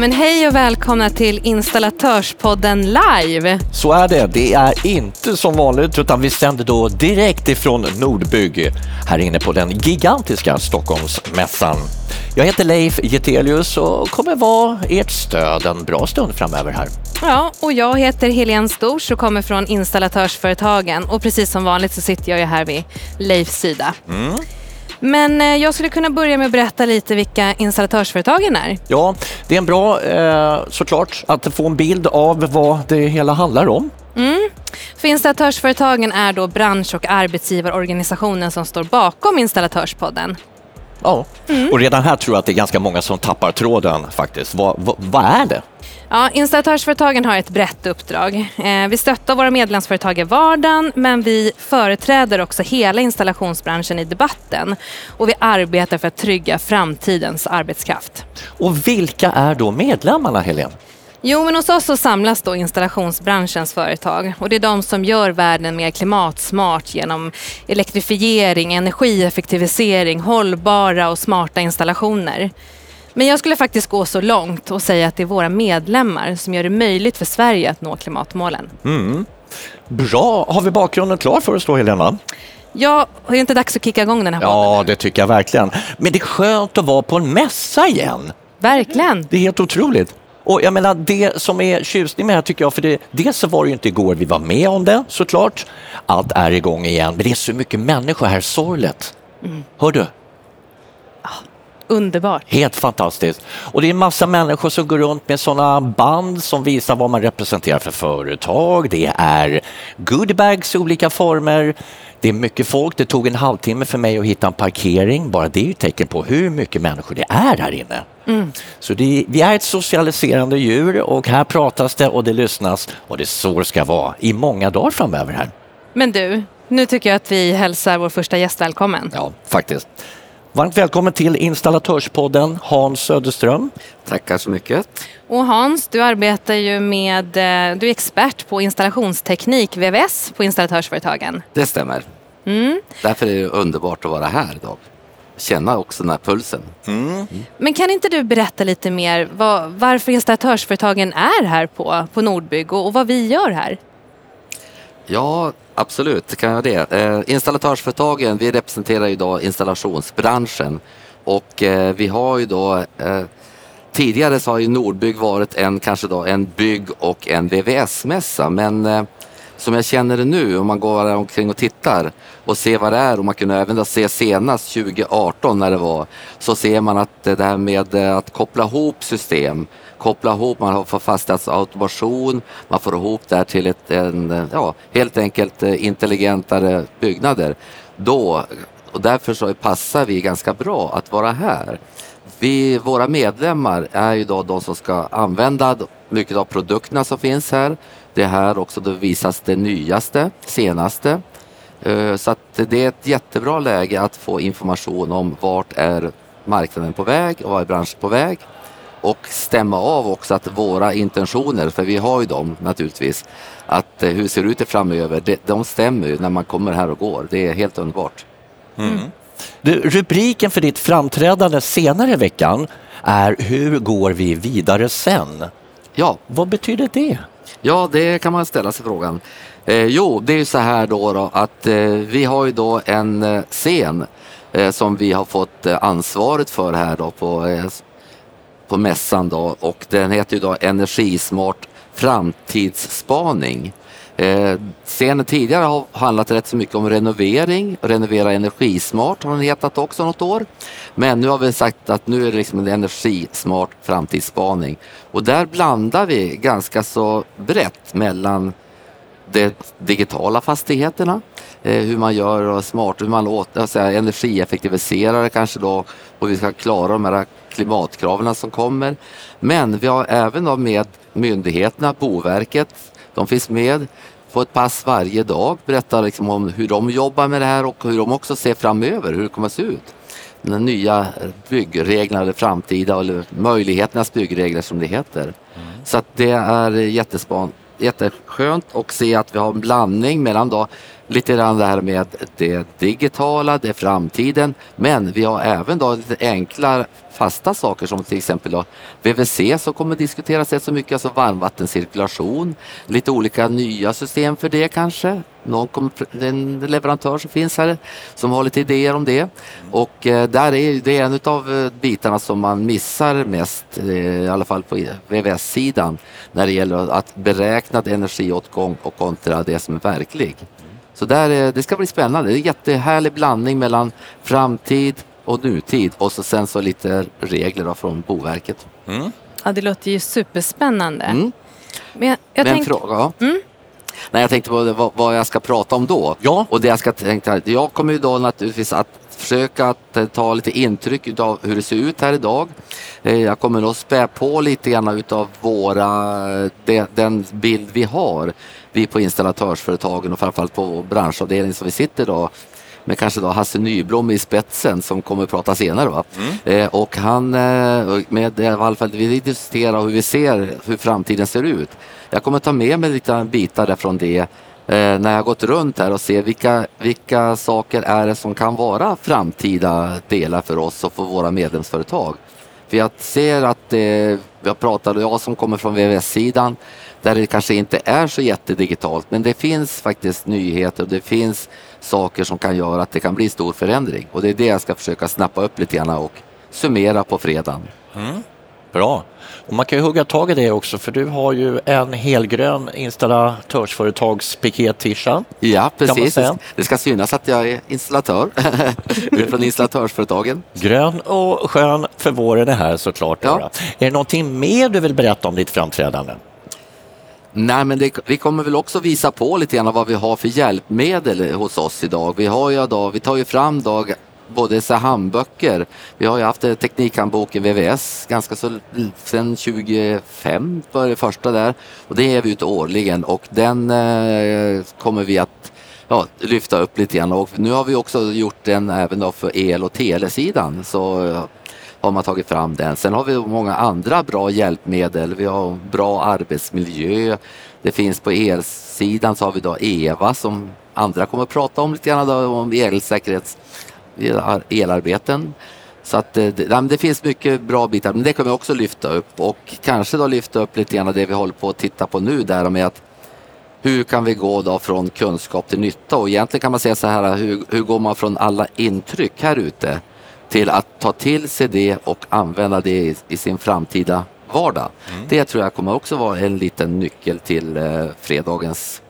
men hej och välkomna till Installatörspodden live. Så är det. Det är inte som vanligt utan vi sänder då direkt ifrån Nordbygg här inne på den gigantiska Stockholmsmässan. Jag heter Leif Getelius och kommer vara ert stöd en bra stund framöver här. Ja, och jag heter Helene Stors och kommer från Installatörsföretagen och precis som vanligt så sitter jag ju här vid Leifs sida. Mm. Men eh, jag skulle kunna börja med att berätta lite vilka installatörsföretagen är. Ja, det är en bra eh, såklart att få en bild av vad det hela handlar om. Mm. För installatörsföretagen är då bransch och arbetsgivarorganisationen som står bakom Installatörspodden. Ja, och redan här tror jag att det är ganska många som tappar tråden faktiskt. Vad, vad, vad är det? Ja, installatörsföretagen har ett brett uppdrag. Eh, vi stöttar våra medlemsföretag i vardagen men vi företräder också hela installationsbranschen i debatten och vi arbetar för att trygga framtidens arbetskraft. Och vilka är då medlemmarna, Helene? Jo, men hos oss så samlas då installationsbranschens företag och det är de som gör världen mer klimatsmart genom elektrifiering, energieffektivisering, hållbara och smarta installationer. Men jag skulle faktiskt gå så långt och säga att det är våra medlemmar som gör det möjligt för Sverige att nå klimatmålen. Mm. Bra, har vi bakgrunden klar för oss då, Helena? Ja, är det inte dags att kicka igång den här Ja, podden? det tycker jag verkligen. Men det är skönt att vara på en mässa igen. Verkligen. Det är helt otroligt. Och jag menar, det som är tjusning med det här tycker jag, för det, dels så var det ju inte igår vi var med om det såklart. Allt är igång igen, men det är så mycket människor här, sorgligt. Hör du? Underbart. Helt fantastiskt. Och det är en massa människor som går runt med sådana band som visar vad man representerar för företag. Det är goodiebags i olika former. Det är mycket folk. Det tog en halvtimme för mig att hitta en parkering. Bara det är ju tecken på hur mycket människor det är här inne. Så det, vi är ett socialiserande djur och här pratas det och det lyssnas och det är så det ska vara i många dagar framöver här. Men du, nu tycker jag att vi hälsar vår första gäst välkommen. Ja, faktiskt. Varmt välkommen till Installatörspodden Hans Söderström. Tackar så mycket. Och Hans, du arbetar ju med, eh, du är expert på installationsteknik, VVS, på installatörsföretagen. Det stämmer. Mm. Därför är det underbart att vara här idag. Känna också den här pulsen. Men kan inte du berätta lite mer vad, varför installatörsföretagen är här på, på Nordbygg och, och vad vi gör här? Ja, absolut kan jag det. Eh, installatörsföretagen, vi representerar ju idag installationsbranschen och eh, vi har ju då eh, Tidigare så har ju Nordbygg varit en kanske då en bygg och en VVS-mässa men eh, som jag känner det nu om man går omkring och tittar och ser vad det är och man kunde även då se senast 2018 när det var så ser man att det här med eh, att koppla ihop system koppla ihop, man får fastighetsautomation, man får ihop det här till ett, en, ja, helt enkelt eh, intelligentare byggnader. Då, och därför så passar vi ganska bra att vara här. Vi, våra medlemmar är ju då de som ska använda mycket av produkterna som finns här. Det här också då visas det nyaste, senaste. Eh, så att det är ett jättebra läge att få information om vart är marknaden på väg och vad är branschen på väg. Och stämma av också att våra intentioner, för vi har ju dem naturligtvis, att eh, hur ser det ut framöver, det, de stämmer ju när man kommer här och går. Det är helt underbart. Du, rubriken för ditt framträdande senare i veckan är Hur går vi vidare sen? Ja, Vad betyder det? Ja, det kan man ställa sig frågan. Eh, jo, det är ju så här då, då att eh, vi har ju då en eh, scen eh, som vi har fått eh, ansvaret för här då på, eh, på mässan då och den heter ju då Energismart framtidsspaning. Eh, scenen tidigare har handlat rätt så mycket om renovering, renovera energismart har den hetat också något år. Men nu har vi sagt att nu är det liksom en energismart framtidsspaning och där blandar vi ganska så brett mellan de digitala fastigheterna, eh, hur man gör och smart, hur man åt, alltså, energieffektiviserar kanske då och vi ska klara de här klimatkraven som kommer. Men vi har även då med myndigheterna, Boverket, de finns med på ett pass varje dag, berättar liksom om hur de jobbar med det här och hur de också ser framöver, hur det kommer att se ut. De nya byggreglerna, eller framtida, eller möjligheternas byggregler som det heter. Så att det är jättespan, jätteskönt att se att vi har en blandning mellan då lite grann det här med det digitala, det är framtiden. Men vi har även då lite enkla fasta saker som till exempel då VVC som kommer diskuteras rätt så mycket, alltså varmvattencirkulation. Lite olika nya system för det kanske. Någon kommer, en leverantör som finns här som har lite idéer om det. Och eh, där är det är en av eh, bitarna som man missar mest, eh, i alla fall på VVS-sidan, när det gäller att beräkna energiåtgång och kontra det som är verklig. Så där, är- det ska bli spännande. Det är en jättehärlig blandning mellan framtid och nutid och så sen så lite regler då från Boverket. Ja, det låter ju superspännande. Mm. Men jag, jag Men tänkte, fråga, ja. Nej, jag tänkte på vad, vad jag ska prata om då. Ja. Och det jag ska tänka, jag kommer ju då naturligtvis att försöka att eh, ta lite intryck av hur det ser ut här idag. Eh, Jag kommer nog spä på lite grann utav våra, de, den bild vi har, vi på installatörsföretagen och framförallt på branschavdelningen som vi sitter då med kanske då Hasse Nyblom i spetsen som kommer att prata senare. Va? Eh, och han, eh, med i alla fall, vi diskuterar hur vi ser hur framtiden ser ut. Jag kommer ta med mig lite bitar därifrån det eh, när jag gått runt här och ser vilka, vilka saker är det som kan vara framtida delar för oss och för våra medlemsföretag. För jag ser att eh, jag pratade, jag som kommer från VVS-sidan, där det kanske inte är så jättedigitalt, men det finns faktiskt nyheter och det finns saker som kan göra att det kan bli stor förändring. Och det är det jag ska försöka snappa upp lite grann och summera på fredagen. Mm. Bra. Och man kan ju hugga tag i det också för du har ju en helgrön installatörsföretagspiket-tisha. Ja, precis. Det ska synas att jag är installatör från installatörsföretagen. Grön och skön för våren är här såklart. Ja. Är det någonting mer du vill berätta om ditt framträdande? Nej, men det, vi kommer väl också visa på lite grann vad vi har för hjälpmedel hos oss idag. Vi, har ju då, vi tar ju fram då både så handböcker. Vi har ju haft eh, teknikhandboken VVS ganska så sedan 2005 var det första där och det är vi ute årligen och den eh, kommer vi att ja, lyfta upp lite grann och nu har vi också gjort den även då för el och telesidan så eh, har man tagit fram den. Sen har vi många andra bra hjälpmedel. Vi har bra arbetsmiljö. Det finns på elsidan så har vi då EVA som andra kommer att prata om lite grann då, om elsäkerhets elarbeten. Så att eh, det, det finns mycket bra bitar, men det kommer vi också lyfta upp och kanske då lyfta upp lite grann det vi håller på att titta på nu där med att hur kan vi gå då från kunskap till nytta? Och egentligen kan man säga så här, hur, hur går man från alla intryck här ute till att ta till sig det och använda det i, i sin framtida vardag? Det tror jag kommer också vara en liten nyckel till eh, fredagens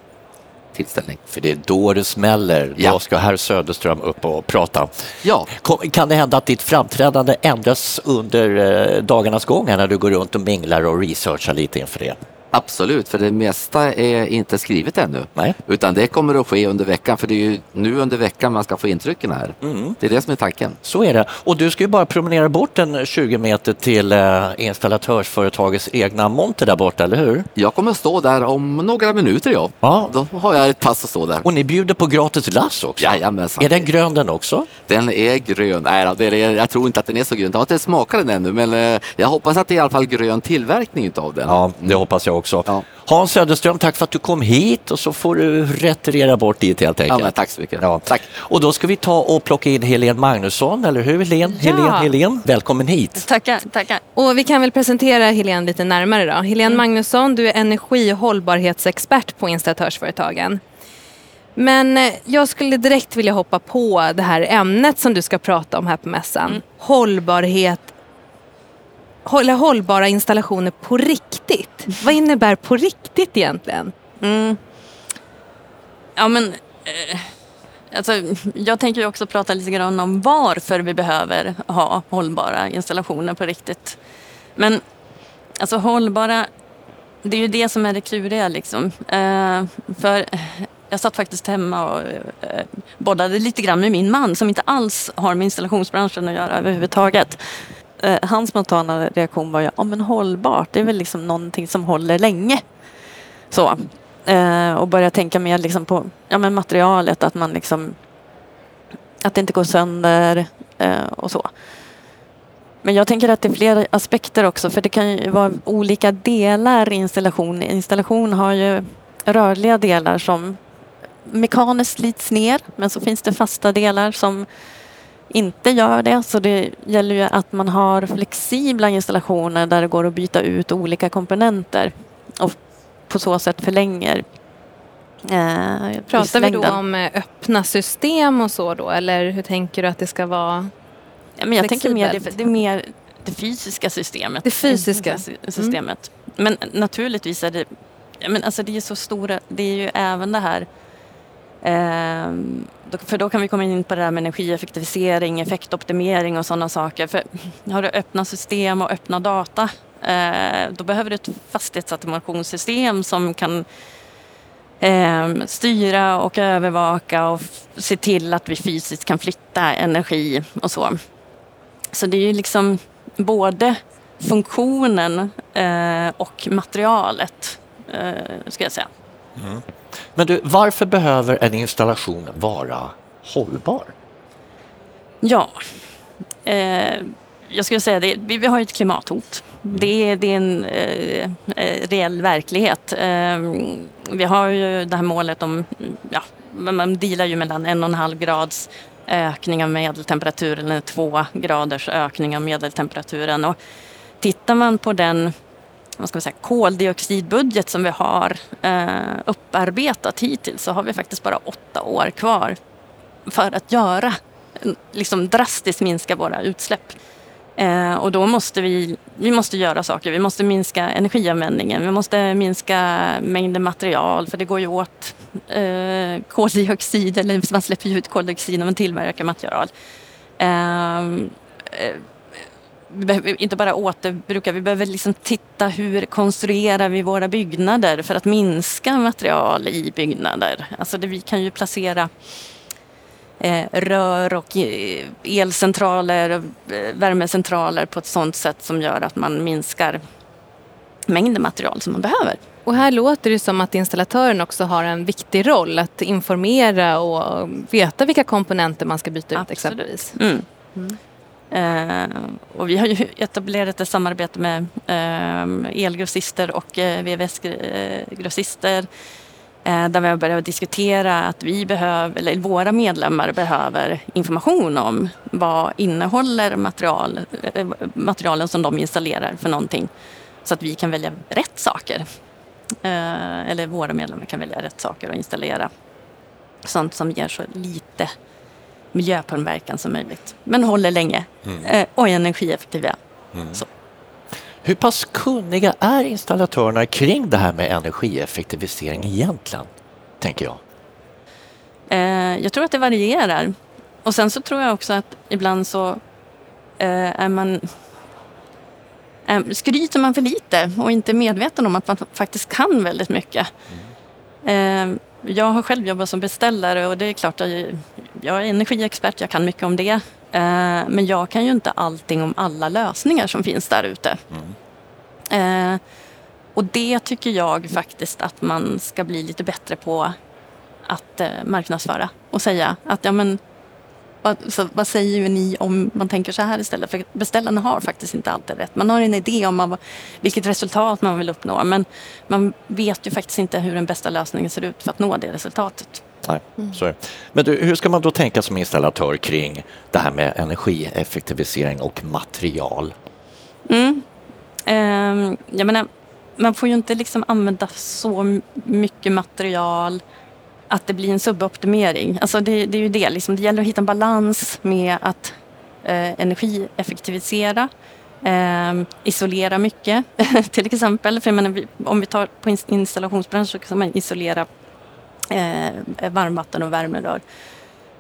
tillställning. För det är då det smäller. Ja. Då ska herr Söderström upp och prata. Ja, Kom- Kan det hända att ditt framträdande ändras under eh, dagarnas gång när du går runt och minglar och researchar lite inför det? Absolut, för det mesta är inte skrivet ännu. Nej. Utan det kommer att ske under veckan, för det är ju nu under veckan man ska få intrycken här. Det är det som är tanken. Så är det. Och du ska ju bara promenera bort en 20 meter till eh, installatörsföretagets egna monter där borta, eller hur? Jag kommer att stå där om några minuter, ja. Ja. Då har jag ett pass att stå där. Och ni bjuder på gratis lass också? Jajamensan. Är den grön den också? Den är grön. Nej, det är, jag tror inte att den är så grön. Jag har inte smakat den ännu, men eh, jag hoppas att det är i alla fall grön tillverkning utav den. Ja, det hoppas jag också. Ja. Hans Söderström, tack för att du kom hit och så får du retirera bort dit helt Ja, enkelt. men tack så mycket. Ja. Tack. Och då ska vi ta och plocka in Helene Magnusson, eller hur Helene? Ja. Helene, Helene, välkommen hit. Tackar, tackar. Och vi kan väl presentera Helene lite närmare då. Helene Magnusson, du är energi och hållbarhetsexpert på installatörsföretagen. Men eh, jag skulle direkt vilja hoppa på det här ämnet som du ska prata om här på mässan. Hållbarhet, hålla hållbara installationer på riktigt. Vad innebär på riktigt egentligen? Mm. Ja, men... Eh, alltså, jag tänker ju också prata lite grann om varför vi behöver ha hållbara installationer på riktigt. Men alltså hållbara, det är ju det som är det kluriga liksom. Eh, för jag satt faktiskt hemma och eh, bollade lite grann med min man som inte alls har med installationsbranschen att göra överhuvudtaget. Eh, hans spontana reaktion var ju, ja men hållbart, det är väl liksom någonting som håller länge. Så. Eh, och börja tänka mer liksom på ja, men materialet, att man liksom att det inte går sönder eh, och så. Men jag tänker att det är flera aspekter också för det kan ju vara olika delar i installation. Installation har ju rörliga delar som mekaniskt slits ner men så finns det fasta delar som inte gör det. Så det gäller ju att man har flexibla installationer där det går att byta ut olika komponenter och på så sätt förlänger eh, Pratar vi då om eh, öppna system och så då eller hur tänker du att det ska vara? Ja, men jag tänker mer det, det är mer det fysiska systemet. Det fysiska systemet. Mm. Men naturligtvis är det, men alltså det är så stora, det är ju även det här Ehm, för då kan vi komma in på det där med energieffektivisering, effektoptimering och sådana saker. För har du öppna system och öppna data, eh, då behöver du ett fastighetsautomationssystem som kan eh, styra och övervaka och se till att vi fysiskt kan flytta energi och så. Så det är ju liksom både funktionen eh, och materialet, eh, ska jag säga. Mm. Men du, varför behöver en installation vara hållbar? Ja, eh, jag skulle säga det, vi, vi har ett klimathot. Det, det är en eh, eh, reell verklighet. Eh, vi har ju det här målet om, ja, man dealar ju mellan en och en halv grads ökning av medeltemperaturen eller två graders ökning av medeltemperaturen. Och tittar man på den vad ska man säga, koldioxidbudget som vi har eh, upparbetat hittills så har vi faktiskt bara åtta år kvar för att göra, liksom drastiskt minska våra utsläpp. Eh, och då måste vi, vi måste göra saker. Vi måste minska energianvändningen. Vi måste minska mängden material för det går ju åt eh, koldioxid eller man släpper ut koldioxid när man tillverkar material. Eh, eh inte bara återbruka, vi behöver liksom titta hur konstruerar vi våra byggnader för att minska material i byggnader. Alltså det, vi kan ju placera eh, rör och eh, elcentraler och eh, värmecentraler på ett sådant sätt som gör att man minskar mängden material som man behöver. Och här låter det som att installatören också har en viktig roll att informera och veta vilka komponenter man ska byta ut Absolut. exempelvis. Mm. Mm. Eh, och vi har ju etablerat ett samarbete med eh, elgrossister och eh, VVS-grossister eh, där vi har börjat diskutera att vi behöver, eller våra medlemmar behöver information om vad innehåller material, eh, materialen som de installerar för någonting så att vi kan välja rätt saker. Eh, eller våra medlemmar kan välja rätt saker att installera. Sånt som ger så lite miljöpåverkan som möjligt. Men håller länge mm. Eh, och är energieffektiva. Mm. Hur pass kunniga är installatörerna kring det här med energieffektivisering egentligen? Tänker jag. Eh, jag tror att det varierar. Och sen så tror jag också att ibland så eh, är man skryter man för lite och inte medveten om att man faktiskt kan väldigt mycket. Mm. Jag har själv jobbat som beställare och det är klart att jag är energiexpert, jag kan mycket om det. Eh, men jag kan ju inte allting om alla lösningar som finns där ute. Mm. Eh, och det tycker jag faktiskt att man ska bli lite bättre på att eh, marknadsföra och säga att ja men vad, så, vad säger ni om man tänker så här istället? För beställarna har faktiskt inte alltid rätt. Man har en idé om man, vilket resultat man vill uppnå men man vet ju faktiskt inte hur den bästa lösningen ser ut för att nå det resultatet. Nej, mm. så. Men du, hur ska man då tänka som installatör kring det här med energieffektivisering och material? Mm. Um, jag menar, man får ju inte liksom använda så mycket material att det blir en suboptimering. Alltså det, det är ju det, liksom. det gäller att hitta en balans med att eh, energieffektivisera, eh, isolera mycket till exempel. För menar, om vi tar på installationsbranschen så kan man isolera eh, varmvatten och värmerör.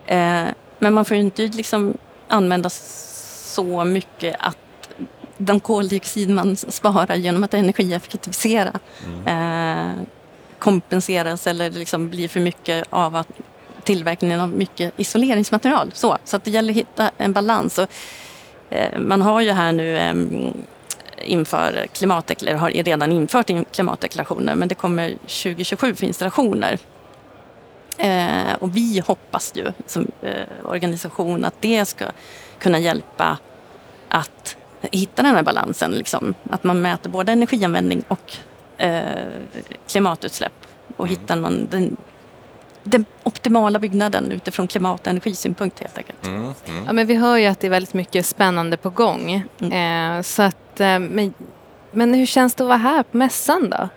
Eh, men man får ju inte liksom använda så mycket att den koldioxid man sparar genom att energieffektivisera mm. eh, kompenseras eller liksom blir för mycket av att tillverkningen av mycket isoleringsmaterial. Så, så att det gäller att hitta en balans. Och, eh, man har ju här nu eh, inför klimatdeklarationer, har redan infört klimatdeklarationer men det kommer 2027 för installationer. Eh, och vi hoppas ju som eh, organisation att det ska kunna hjälpa att hitta den här balansen. Liksom. Att man mäter både energianvändning och eh, klimatutsläpp och mm. hittar någon, den den optimala byggnaden utifrån klimat och energisynpunkt helt enkelt. Mm, mm. Ja, men vi hör ju att det är väldigt mycket spännande på gång. Eh, så att, eh, men, men hur känns det att vara här på mässan då?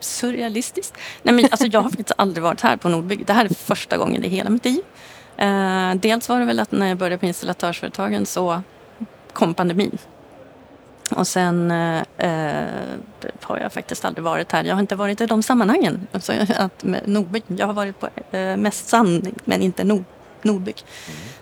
Surrealistiskt. Nej, men alltså, jag har faktiskt aldrig varit här på Nordbygg. Det här är första gången i hela mitt liv. Eh, dels var det väl att när jag började på installatörsföretagen så kom pandemin. Och sen eh, eh, har jag faktiskt aldrig varit här. Jag har inte varit i de sammanhangen. Alltså, att med Nordbygg. Jag har varit på eh, mässan men inte Nord, Nordbygg.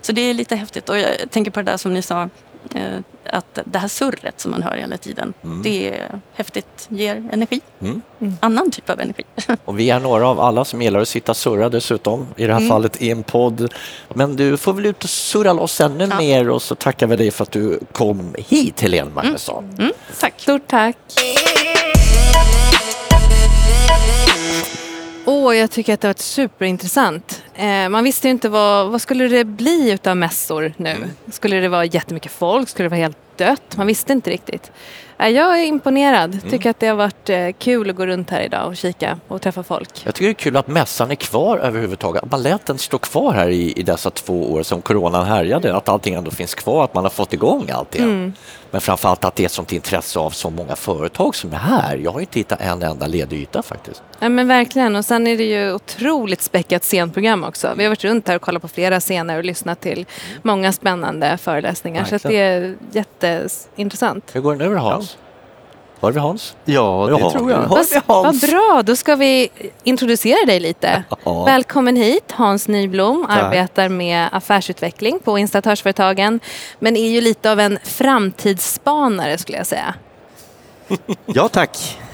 Så det är lite häftigt. Och jag tänker på det där som ni sa. Eh, att det här surret som man hör hela tiden. Det är häftigt. Ger energi. Mm. Annan typ av energi. Och vi är några av alla som gillar att sitta och surra dessutom, i det här fallet i en podd. Men du får väl ut och surra loss ännu Ja. mer och så tackar vi dig för att du kom hit, Helene Magnusson. Mm, tack. Stort tack! Åh, jag tycker att det har varit superintressant. Eh, man visste ju inte vad, vad skulle det bli utav mässor nu. Skulle det vara jättemycket folk? Skulle det vara helt dött? Man visste inte riktigt. Jag är imponerad. Tycker att det har varit eh, kul att gå runt här idag och kika och träffa folk. Jag tycker det är kul att mässan är kvar överhuvudtaget. Att Man lät den stå kvar här i, i dessa två år som coronan härjade. Att allting ändå finns kvar, att man har fått igång allt igen. Men framförallt att det är ett sånt intresse av så många företag som är här. Jag har inte hittat en enda ledig yta faktiskt. Ja, men verkligen. Och sen är det ju otroligt späckat scenprogram också. Vi har varit runt här och kollat på flera scener och lyssnat till många spännande föreläsningar. Så att det är jätteintressant. Hur går det nu då Hans? Var vi Hans? Ja, det Ja, tror jag. Har Vad, vad bra, då ska vi introducera dig lite. Ja. Välkommen hit, Hans Nyblom, arbetar med affärsutveckling på installatörsföretagen, men är ju lite av en framtidsspanare skulle jag säga. Ja, tack.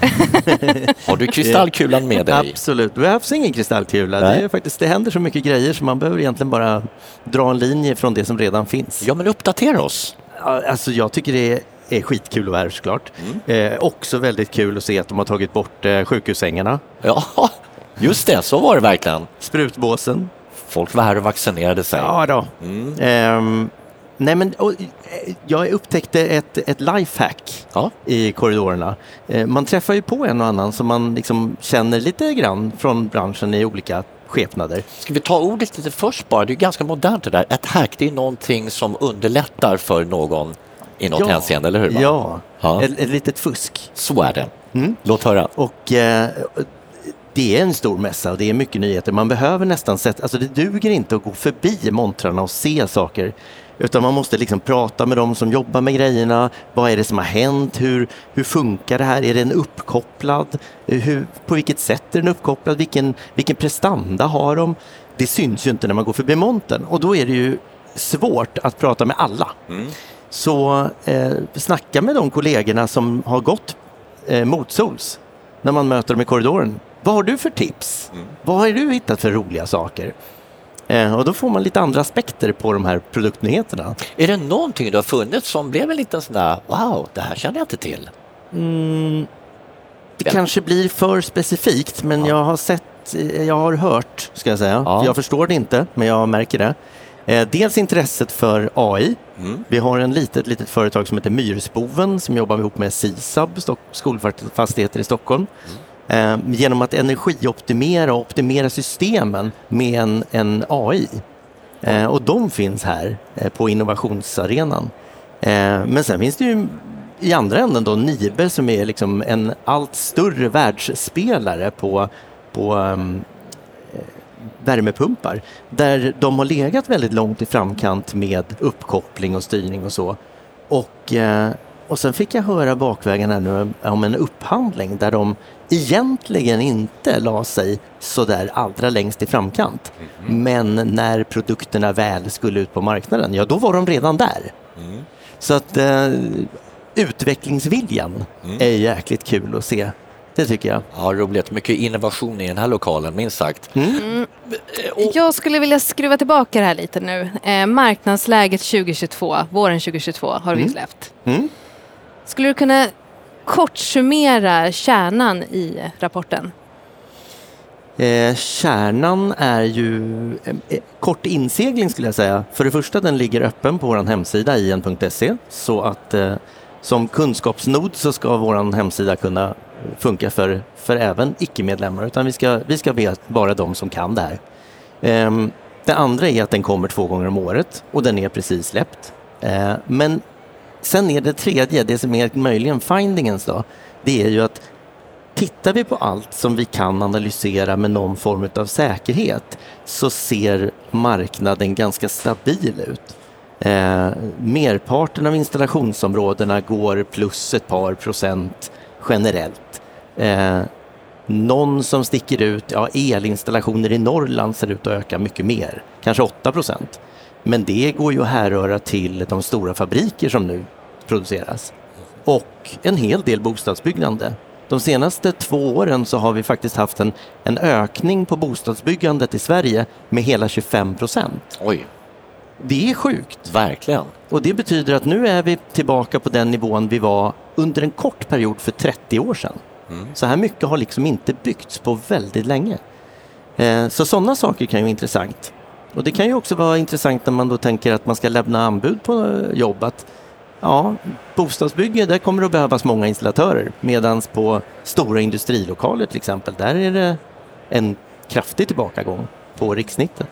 Har du kristallkulan med dig? Absolut. Det behövs ingen kristallkula. Det, är faktiskt, det händer så mycket grejer så man behöver egentligen bara dra en linje från det som redan finns. Ja, men uppdatera oss. Alltså, jag tycker det är, är skitkul att vara här såklart. Eh, också väldigt kul att se att de har tagit bort eh, sjukhussängarna, Ja, just det, så var det verkligen. sprutbåsen. Folk var här och vaccinerade sig. Ja då. Mm. Ehm, nej men, och, eh, jag upptäckte ett, ett lifehack Ja. i korridorerna. Eh, man träffar ju på en och annan som man liksom känner lite grann från branschen i olika skepnader. Ska vi ta ordet lite först bara? Det är ganska modernt det där. Ett hack, det är någonting som underlättar för någon i något hänseende, eller hur? Ja, Ja. Ett, ett litet fusk. Så är det. Mm. Låt höra. Och eh, det är en stor mässa och det är mycket nyheter. Man behöver nästan sätta, alltså det duger inte att gå förbi montrarna och se saker. Utan man måste liksom prata med dem som jobbar med grejerna. Vad är det som har hänt? Hur, hur funkar det här? Är den uppkopplad? Hur, på vilket sätt är den uppkopplad? Vilken, vilken prestanda har de? Det syns ju inte när man går förbi montern och då är det ju svårt att prata med alla. Så eh, snacka med de kollegorna som har gått eh, motsols när man möter dem i korridoren. Vad har du för tips? Vad har du hittat för roliga saker? Eh, och då får man lite andra aspekter på de här produktnyheterna. Är det någonting du har funnit som blev en liten sån där, wow, det här kände jag inte till? Mm, det kanske blir för specifikt men jag har sett, eh, jag har hört ska jag säga. Ja. Jag förstår det inte men jag märker det. Eh, dels intresset för AI. Mm. Vi har en litet, litet företag som heter Myrsboven som jobbar ihop med SISAB, skolfastigheter i Stockholm. Eh, genom att energioptimera och optimera systemen med en, en AI. Eh, och de finns här eh, på innovationsarenan. Men sen finns det ju i andra änden då Nibe som är liksom en allt större världsspelare på, på ehm, eh, värmepumpar. Där de har legat väldigt långt i framkant med uppkoppling och styrning och så. Och, eh, och sen fick jag höra bakvägen här nu om en upphandling där de egentligen inte la sig så där allra längst i framkant. Men när produkterna väl skulle ut på marknaden, ja då var de redan där. Så att eh, utvecklingsviljan är jäkligt kul att se. Det tycker jag. Ja, roligt. Mycket innovation i den här lokalen, minst sagt. Jag skulle vilja skruva tillbaka det här lite nu. Eh, marknadsläget 2022, våren 2022 har vi släppt. Mm. Skulle du kunna kort summera kärnan i rapporten? Eh, kärnan är ju eh, eh, kort insegling skulle jag säga. För det första den ligger öppen på vår hemsida ien.se så att eh, som kunskapsnod så ska vår hemsida kunna funka för, för även icke-medlemmar, utan vi ska, vi ska be bara de som kan det här. Ehm, det andra är att den kommer två gånger om året och den är precis släppt. Ehm, men sen är det tredje, det som är möjligen findingens då, det är ju att tittar vi på allt som vi kan analysera med någon form av säkerhet så ser marknaden ganska stabil ut. Eh, merparten av installationsområdena går plus ett par procent generellt. Eh, någon som sticker ut, ja elinstallationer i Norrland ser ut att öka mycket mer, kanske 8 procent. Men det går ju att härröra till de stora fabriker som nu produceras. Och en hel del bostadsbyggande. De senaste två åren så har vi faktiskt haft en, en ökning på bostadsbyggandet i Sverige med hela 25 procent. Det är sjukt. verkligen. Och det betyder att nu är vi tillbaka på den nivån vi var under en kort period för 30 år sedan. Så här mycket har liksom inte byggts på väldigt länge. Eh, Så sådana saker kan ju vara intressant. Och det kan ju också vara intressant när man då tänker att man ska lämna anbud på eh, jobb. Att, ja, bostadsbygge, där kommer det att behövas många installatörer. Medan på stora industrilokaler till exempel, där är det en kraftig tillbakagång på rikssnittet.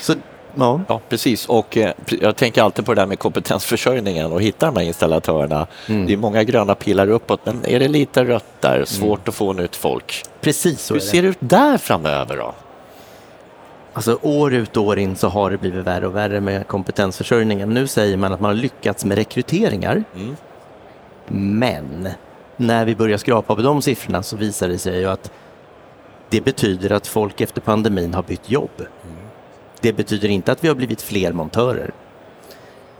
Så, ja. Ja, precis. Och eh, jag tänker alltid på det där med kompetensförsörjningen och hitta de här installatörerna. Mm. Det är många gröna pilar uppåt, men är det lite rött där, svårt att få nytt folk. Precis så Hur ser det ut där framöver då? Alltså år ut och år in så har det blivit värre och värre med kompetensförsörjningen. Nu säger man att man har lyckats med rekryteringar. Mm. Men när vi börjar skrapa på de siffrorna så visar det sig ju att det betyder att folk efter pandemin har bytt jobb. Det betyder inte att vi har blivit fler montörer.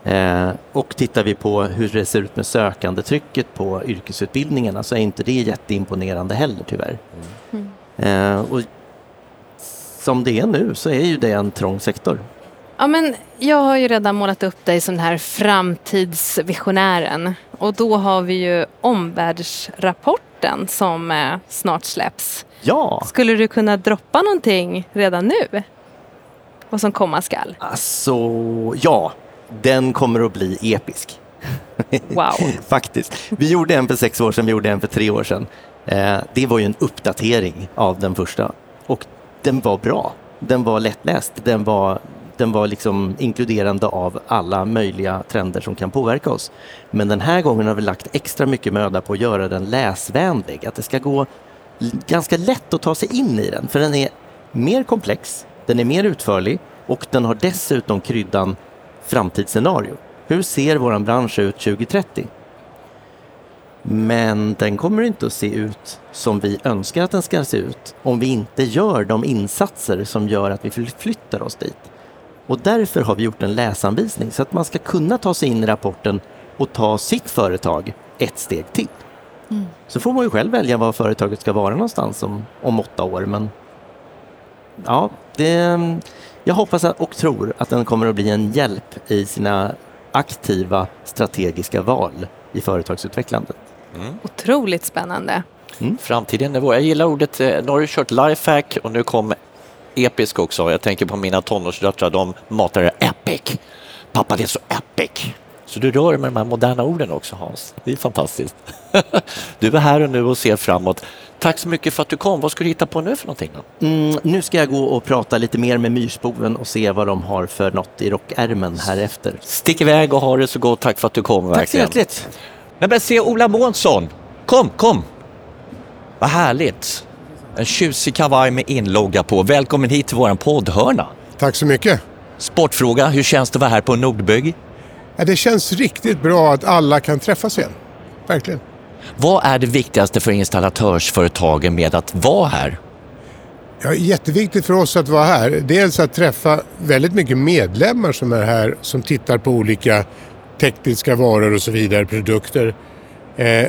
Eh, och tittar vi på hur det ser ut med sökandetrycket på yrkesutbildningarna så är inte det jätteimponerande heller tyvärr. Eh, och som det är nu så är ju det en trång sektor. Ja, men jag har ju redan målat upp dig som den här framtidsvisionären. Och då har vi ju omvärldsrapporten som eh, snart släpps. Ja, Skulle du kunna droppa någonting redan nu? Vad som komma skall? alltså ja, den kommer att bli episk. Wow. Faktiskt. Vi gjorde en för sex år sedan, vi gjorde en för tre år sedan. Eh, det var ju en uppdatering av den första och den var bra. Den var lättläst. Den var, den var liksom inkluderande av alla möjliga trender som kan påverka oss. Men den här gången har vi lagt extra mycket möda på att göra den läsvänlig. Att det ska gå ganska lätt att ta sig in i den. För den är mer komplex, den är mer utförlig och den har dessutom kryddan framtidsscenario. Hur ser vår bransch ut 2030? Men den kommer inte att se ut som vi önskar att den ska se ut om vi inte gör de insatser som gör att vi förflyttar oss dit. Och därför har vi gjort en läsanvisning så att man ska kunna ta sig in i rapporten och ta sitt företag ett steg till. Så får man ju själv välja var företaget ska vara någonstans om, om åtta år. Men ja, det, jag hoppas och tror att den kommer att bli en hjälp i sina aktiva strategiska val i företagsutvecklandet. Otroligt spännande. Framtiden är vår. Jag gillar ordet, eh, nu har du kört lifehack och nu kom episk också. Jag tänker på mina tonårsdöttrar, de matar det epic. Pappa, det är så epic. Så du rör med de här moderna orden också Hans. Det är fantastiskt. Du är här och nu och ser framåt. Tack så mycket för att du kom. Vad ska du hitta på nu för någonting? Då? Mm, nu ska jag gå och prata lite mer med Myrsboven och se vad de har för något i rockärmen här efter. Stick iväg och ha det så gott. Tack för att du kom. Tack så verkligen. hjärtligt! Nej men se Ola Månsson! Kom, kom! Vad härligt! En tjusig kavaj med inlogga på. Välkommen hit till våran poddhörna. Tack så mycket. Sportfråga, hur känns det att vara här på Nordbygg? Ja, det känns riktigt bra att alla kan träffas igen. Verkligen. Vad är det viktigaste för installatörsföretagen med att vara här? Ja, jätteviktigt för oss att vara här. Dels att träffa väldigt mycket medlemmar som är här som tittar på olika tekniska varor och så vidare, produkter. Eh,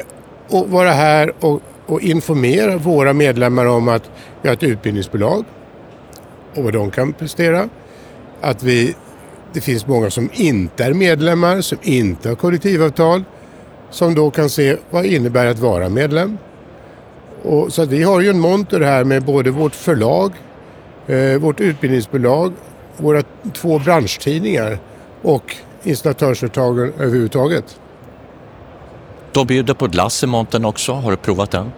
och vara här och, och informera våra medlemmar om att vi har ett utbildningsbolag och vad de kan prestera. Att vi, det finns många som inte är medlemmar, som inte har kollektivavtal, som då kan se vad det innebär att vara medlem. Och, så vi har ju en monter här med både vårt förlag, eh, vårt utbildningsbolag, våra två branschtidningar och installatörsföretagen överhuvudtaget. De bjuder på glass i montern också. Har du provat den?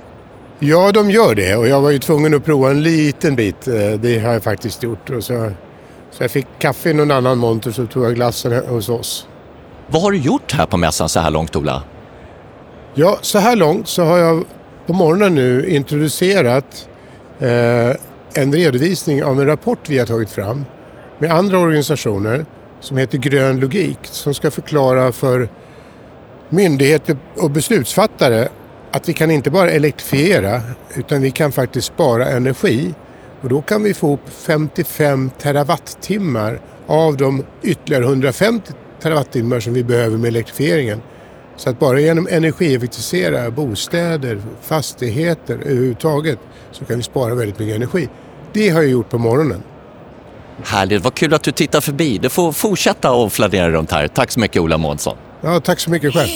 Ja, de gör det och jag var ju tvungen att prova en liten bit. Eh, Det har jag faktiskt gjort. Och så, så jag fick kaffe i någon annan monter så tog jag glassen hos oss. Vad har du gjort här på mässan så här långt, Ola? Ja, så här långt så har jag på morgonen nu introducerat eh, en redovisning av en rapport vi har tagit fram med andra organisationer som heter Grön logik som ska förklara för myndigheter och beslutsfattare att vi kan inte bara elektrifiera utan vi kan faktiskt spara energi och då kan vi få upp 55 terawattimmar av de ytterligare 150 terawattimmar som vi behöver med elektrifieringen. Så att bara genom energieffektivisera bostäder, fastigheter överhuvudtaget så kan vi spara väldigt mycket energi. Det har jag gjort på morgonen. Härligt, vad kul att du tittar förbi. Du får fortsätta och fladera runt här. Tack så mycket Ola Månsson. Ja, tack så mycket själv.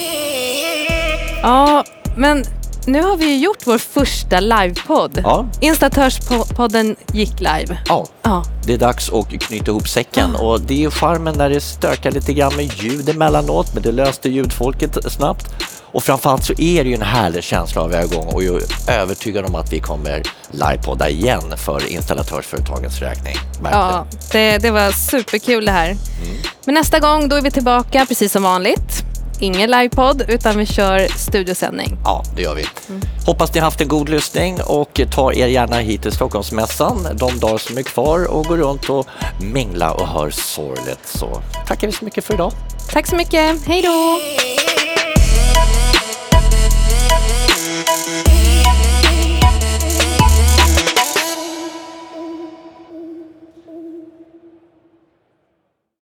Ja, men nu har vi ju gjort vår första livepodd. Ja. Installatörspodden gick live. Ja, Ja. det är dags att knyta ihop säcken och det är charmen när det stökar lite grann med ljud emellanåt men det löste ljudfolket snabbt. Och framförallt så är det ju en härlig känsla av igång och jag är övertygad om att vi kommer livepodda igen för installatörsföretagens räkning. Verkligen. Ja, det, det var superkul det här. Men nästa gång då är vi tillbaka precis som vanligt. Ingen livepodd utan vi kör studiosändning. Ja, det gör vi. Hoppas ni har haft en god lyssning och ta er gärna hit till Stockholmsmässan de dagar som är kvar och gå runt och mingla och hör sorgligt. Så tackar vi så mycket för idag. Tack så mycket. Hej då!